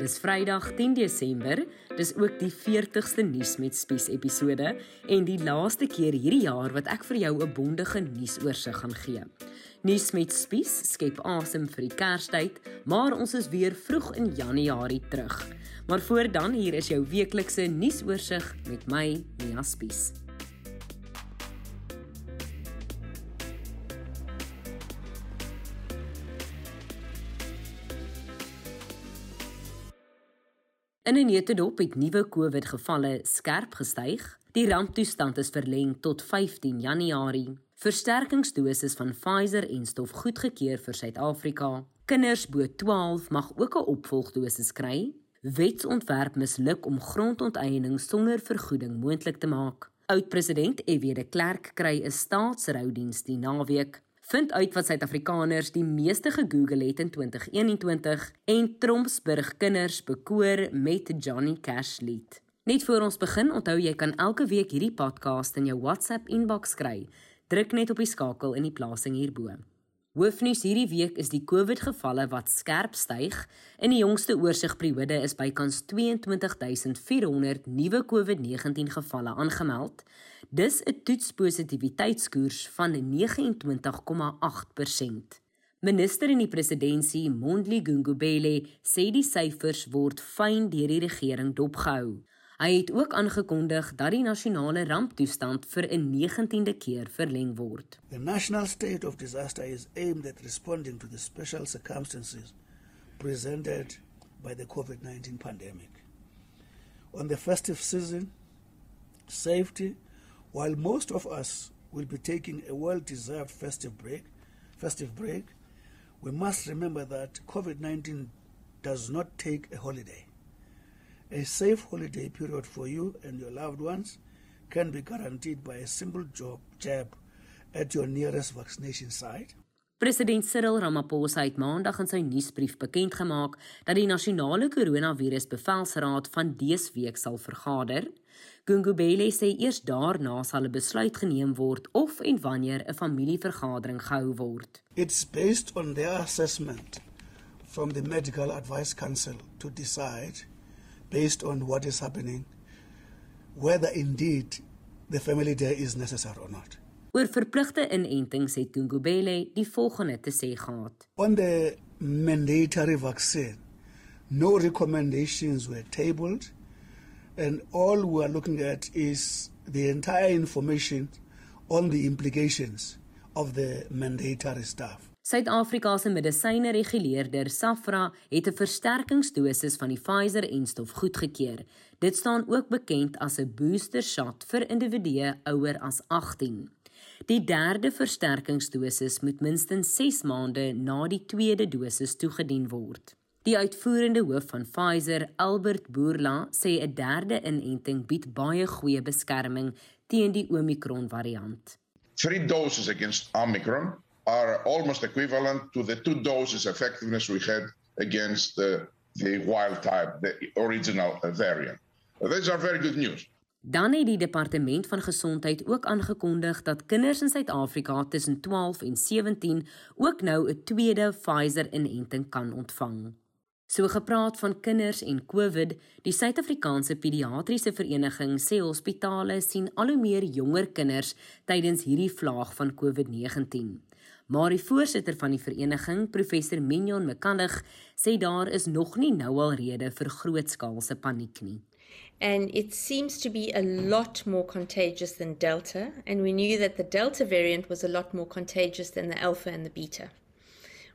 Dis Vrydag 10 Desember. Dis ook die 40ste nuus met Spies episode en die laaste keer hierdie jaar wat ek vir jou 'n bondige nuusoorseig gaan gee. Nuus met Spies skep asem vir die Kerstyd, maar ons is weer vroeg in Januarie terug. Maar voor dan hier is jou weeklikse nuusoorseig met my Mia Spies. In 'n netedop het nuwe COVID-gevalle skerp gestyg. Die ramptoestand is verleng tot 15 Januarie. Versterkingsdoses van Pfizer en stof goedgekeur vir Suid-Afrika. Kinders bo 12 mag ook 'n opvolgdosis kry. Wetsontwerp misluk om grondonteiening sonder vergoeding moontlik te maak. Oud-president F.W. de Klerk kry 'n staatsroudiens die naweek vind uit wat Suid-Afrikaners die meeste gegoogel het in 2021 en Trompsburg kinders bekoor met Johnny Cash lied. Net voor ons begin, onthou jy kan elke week hierdie podcast in jou WhatsApp inbox kry. Druk net op die skakel in die plasing hierbo. Hoofnuus hierdie week is die COVID-gevalle wat skerp styg. In die jongste oorsigperiode is bykans 22400 nuwe COVID-19 gevalle aangemeld. Dis 'n toetspositiwiteitskoers van 29,8%. Minister in die presidentskap, Mondli Gungubele, sê die syfers word fyn deur die regering dopgehou. Hy het ook aangekondig dat die nasionale ramptoestand vir 'n 19de keer verleng word. The national state of disaster is aimed at responding to the special circumstances presented by the COVID-19 pandemic. On the festive season, safety, while most of us will be taking a well-deserved festive break, festive break, we must remember that COVID-19 does not take a holiday. A safe holiday period for you and your loved ones can be guaranteed by a simple job jab at your nearest vaccination site. President Cyril Ramaphosa het Maandag in sy nuusbrief bekend gemaak dat die nasionale koronavirus bevelsraad van dese week sal vergader. Gungubele sê eers daarna sal 'n besluit geneem word of en wanneer 'n familievergadering gehou word. It's based on their assessment from the Medical Advice Council to decide based on what is happening whether indeed the family day is necessary or not. Oor verpligte inentings het Gungubele die volgende te sê gehad. On the mandatory vaccine, no recommendations were tabled and all we are looking at is the entire information on the implications of the mandatory stuff. Suid-Afrika se medisyne-reguleerder SAFRA het 'n versterkingsdosis van die Pfizer-enstof goedgekeur. Dit staan ook bekend as 'n booster shot vir individue ouer as 18. Die derde versterkingsdosis moet minstens 6 maande na die tweede dosis toegedien word. Die uitvoerende hoof van Pfizer, Albert Bourla, sê 'n derde inenting bied baie goeie beskerming teen die Omicron variant. Three doses against Omicron are almost equivalent to the two doses effectiveness we had against the, the wild type, the original variant. These are very good news. Dan het die departement van gesondheid ook aangekondig dat kinders in Suid-Afrika tussen 12 en 17 ook nou 'n tweede Pfizer-inenting kan ontvang. So gepraat van kinders en COVID, die Suid-Afrikaanse Pediatriese Vereniging sê hospitale sien al hoe meer jonger kinders tydens hierdie vlaag van COVID-19. Maar die voorsitter van die vereniging, professor Minyon Mekanig, sê daar is nog nie nou al rede vir grootskaalse paniek nie. And it seems to be a lot more contagious than Delta, and we knew that the Delta variant was a lot more contagious than the Alpha and the Beta.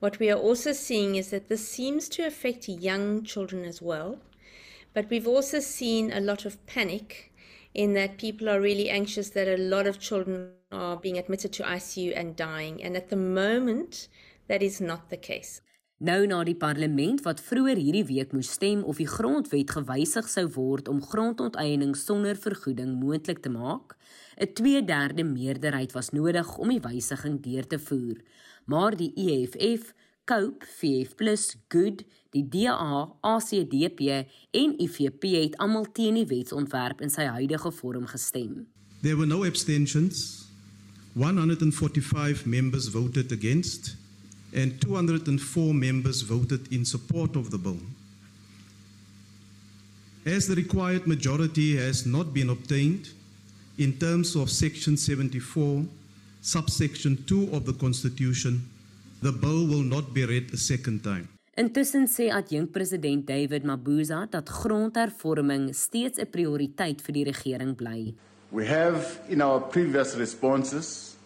What we are also seeing is that this seems to affect young children as well. But we've also seen a lot of panic in that people are really anxious that a lot of children are being admitted to ICU and dying. And at the moment, that is not the case. Nou na die parlement wat vroeër hierdie week moes stem of die grondwet gewysig sou word om grondonteiening sonder vergoeding moontlik te maak, 'n 2/3 meerderheid was nodig om die wysiging deur te voer maar die EFF, COPE, VF+, Good, die DA, ACDP en IFP het almal teen die wetsontwerp in sy huidige vorm gestem. There were no abstentions. 145 members voted against and 204 members voted in support of the bill. As the required majority has not been obtained in terms of Section 74, subsection 2 of the Constitution, the bill will not be read a second time. Intussen sê adjunkpresident David Mabuza dat grondhervorming steeds 'n prioriteit vir die regering bly. We have, in our previous responses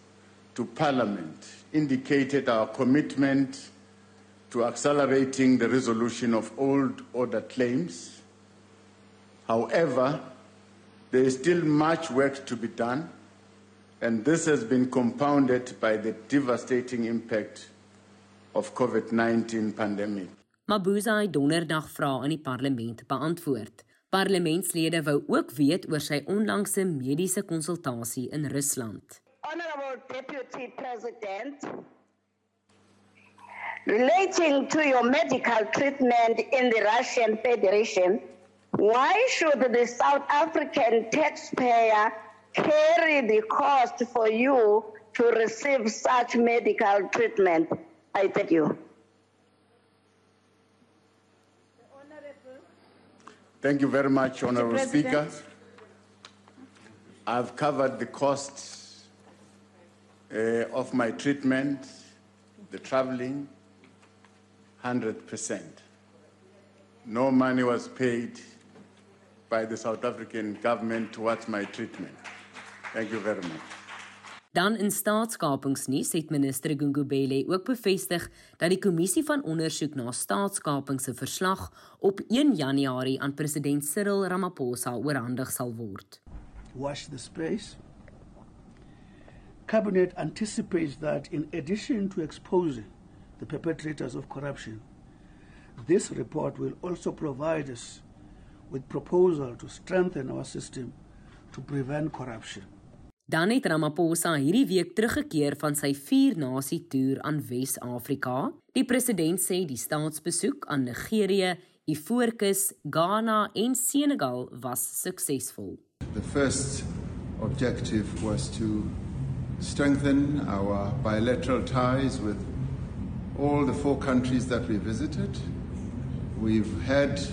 to Parliament, indicated our commitment to accelerating the resolution of old order claims. However, there is still much work to be done, and this has been compounded by the devastating impact of COVID-19 pandemic. Mabuza het donderdag vrae in die parlement beantwoord. Parlementslede wou ook weet oor sy onlangse mediese konsultasie in Rusland. Honorable Deputy President, relating to your medical treatment in the Russian Federation, why should the South African taxpayer carry the cost for you to receive such medical treatment? I thank you. Thank you very much, Honorable Speaker. I've covered the costs uh, of my treatment, the traveling, 100%. No money was paid by the South African government towards my treatment. Thank you very much. Dan in staatskapingsnuus het minister Gungubele ook bevestig dat die kommissie van ondersoek na staatskaping se verslag op 1 Januarie aan president Cyril Ramaphosa oorhandig sal word. Watch the space. Cabinet anticipates that in addition to exposing the perpetrators of corruption, this report will also provide us with proposal to strengthen our system to prevent corruption. Dan het Ramaphosa hierdie week teruggekeer van sy vier-nasie toer aan Wes-Afrika. Die president sê die staatsbesoek aan Nigerië, Ivoorkus, Ghana en Senegal was suksesvol. The first objective was to strengthen our bilateral ties with all the four countries that we visited. We've had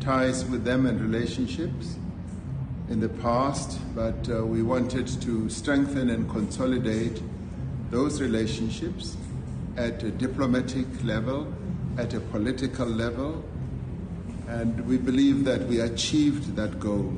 ties with them and relationships in the past, but uh, we wanted to strengthen and consolidate those relationships at a diplomatic level, at a political level, and we believe that we achieved that goal.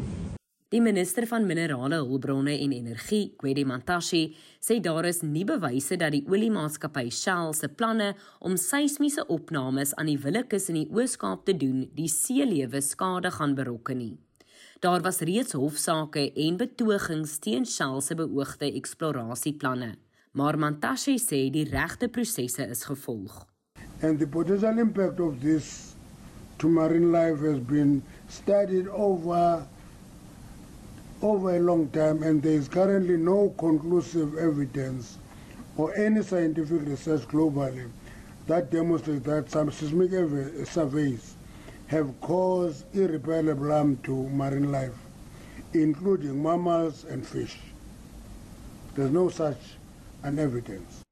Die minister van minerale hulpbronne en energie, Kwedi Mantashe, sê daar is nie bewyse dat die oliemaatskappy Shell se planne om seismiese opnames aan die Willekus in die Oos-Kaap te doen, die seelewe skade gaan berokken nie. Daar was reeds hofsaake en betogings teen Shell se beoogde eksplorasieplanne, maar Mantashe sê die regte prosesse is gevolg. And the potential impact of this to marine life has been studied over over a long time and there is currently no conclusive evidence or any scientific research globally that demonstrates that some seismic surveys have caused irreparable harm to marine life, including mammals and fish. There's no such an evidence.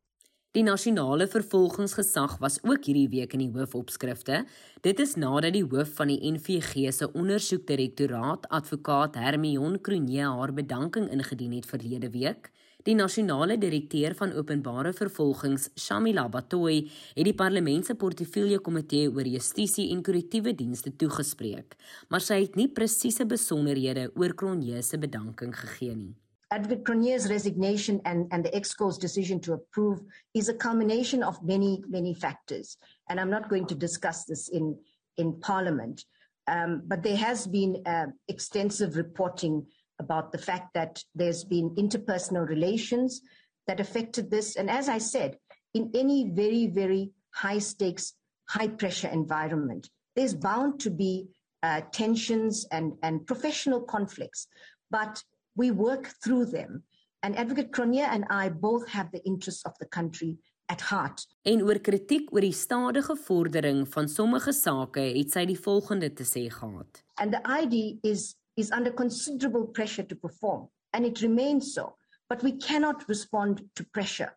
Die nasionale vervolgingsgesag was ook hierdie week in die hoofopskrifte. Dit is nadat die hoof van die NVG se ondersoekdirektoraat, advokaat Hermion Cronje, haar bedanking ingedien het verlede week. Die nasionale direkteur van openbare vervolgings, Shamila Batoy, het die parlement se portefeulje komitee oor justisie en korrektiewe dienste toegespreek, maar sy het nie presiese besonderhede oor Cronje se bedanking gegee nie. Advocate Cronier's resignation and, and the EXCO's decision to approve is a culmination of many, many factors. And I'm not going to discuss this in, in Parliament. Um, but there has been uh, extensive reporting about the fact that there's been interpersonal relations that affected this. And as I said, in any very, very high stakes, high pressure environment, there's bound to be uh, tensions and, and professional conflicts. But we work through them. And Advocate Cronier and I both have the interests of the country at heart. En oor kritiek oor die stadige vordering van sommige sake het sy die volgende te sê gehad. And the ID is, is under considerable pressure to perform, and it remains so. But we cannot respond to pressure.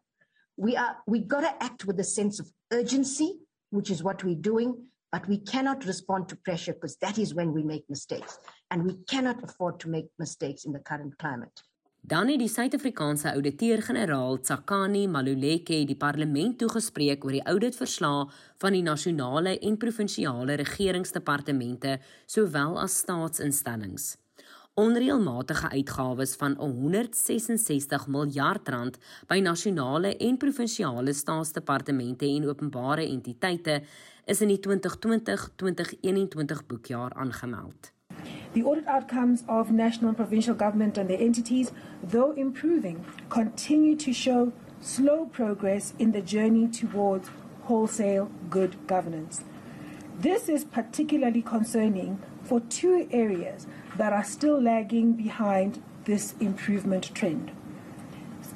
We are we got to act with a sense of urgency, which is what we're doing, But we cannot respond to pressure because that is when we make mistakes. And we cannot afford to make mistakes in the current climate. Dan het die Suid-Afrikaanse ouditeur-generaal Tsakani Maluleke die parlement toegespreek oor die ouditverslae van die nasionale en provinsiale regeringsdepartemente sowel as staatsinstellings. Onreëlmatige uitgawes van 166 miljard rand by nasionale en provinsiale staatsdepartemente en openbare entiteite is in die 2020-2021 boekjaar aangemeld. The audit outcomes of national and provincial government and their entities, though improving, continue to show slow progress in the journey towards wholesale good governance. This is particularly concerning for two areas that are still lagging behind this improvement trend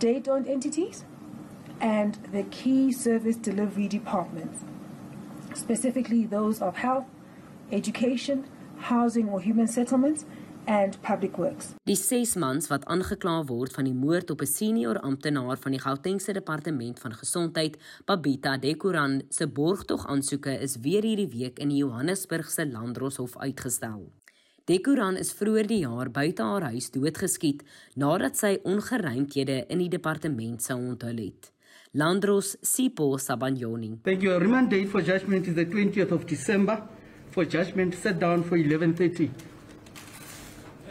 state owned entities and the key service delivery departments, specifically those of health, education, housing or human settlements and public works. Die 6 mans wat aangekla word van die moord op 'n senior amptenaar van die Gautengse Departement van Gesondheid, Babita Dekoran, se borgtog aansoeke is weer hierdie week in die Johannesburgse Landdroshof uitgestel. Dekoran is vroeër die jaar buite haar huis doodgeskiet nadat sy ongeruimthede in die departement sou onthul het. Landros Sipho Sabanyoni. Thank you. Remand date for judgment is the 20th of December for judgment set down for 11:30.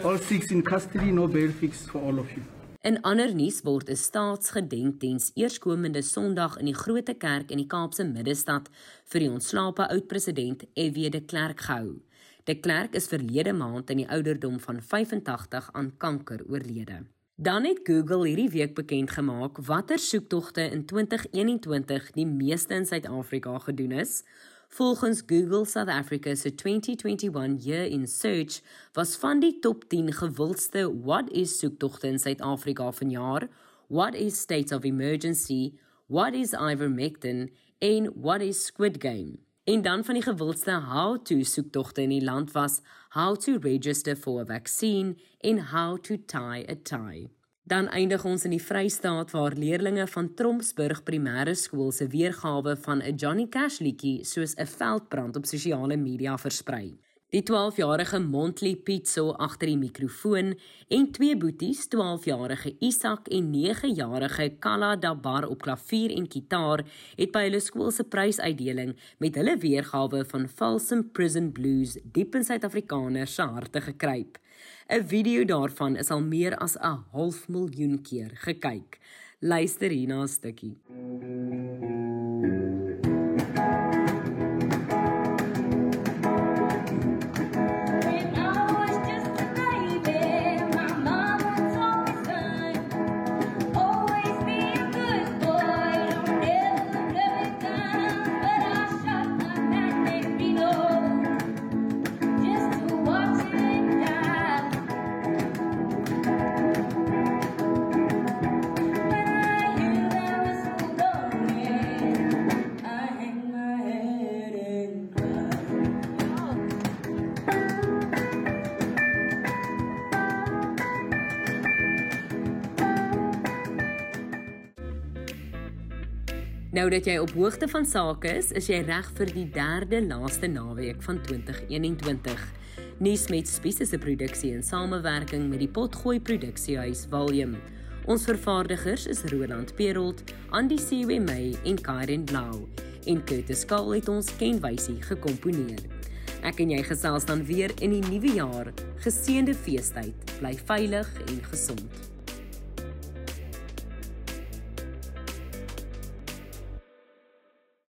All six in custody, no bail fixed for all of you. In ander nuus word 'n staatsgedenkdiens eerskomende Sondag in die Grote Kerk in die Kaapse Middestad vir die ontslape oud-president F.W. de Klerk gehou. De Klerk is verlede maand in die ouderdom van 85 aan kanker oorlede. Dan het Google hierdie week bekend gemaak watter soektogte in 2021 die meeste in Suid-Afrika gedoen is. Volgens Google South Africa se 2021 Year in Search was van die top 10 gewildste what is soektogte in Suid-Afrika vanjaar, what is state of emergency, what is ivermectin en what is squid game. En dan van die gewildste how to soektogte in die land was how to register for a vaccine en how to tie a tie. Dan eindig ons in die Vrystaat waar leerders van Trompsburg Primêre Skool se weergawe van 'n Johnny Cash liedjie soos 'n veldbrand op sosiale media versprei. Die 12-jarige Montli Pizzo agter die mikrofoon en twee boeties, 12-jarige Isak en 9-jarige Kala Dabar op klavier en kitaar, het by hulle skool se prysuitdeling met hulle weergawe van Folsom Prison Blues diep in Suid-Afrikaners se harte gekruip. 'n Video daarvan is al meer as 'n half miljoen keer gekyk. Luister hierna 'n stukkie. Nou dat jy op hoogte van sake is, is jy reg vir die derde laaste naweek van 2021. Nuus met spesifiese produksie in samewerking met die Potgooi Produksiehuis Volume. Ons vervaardigers is Roland Perolt, Andy Siweme en Karen Blau. En Curtis Kahl het ons kenwysie gekomponeer. Ek en jy gesels dan weer in die nuwe jaar. Geseënde feestyd. Bly veilig en gesond.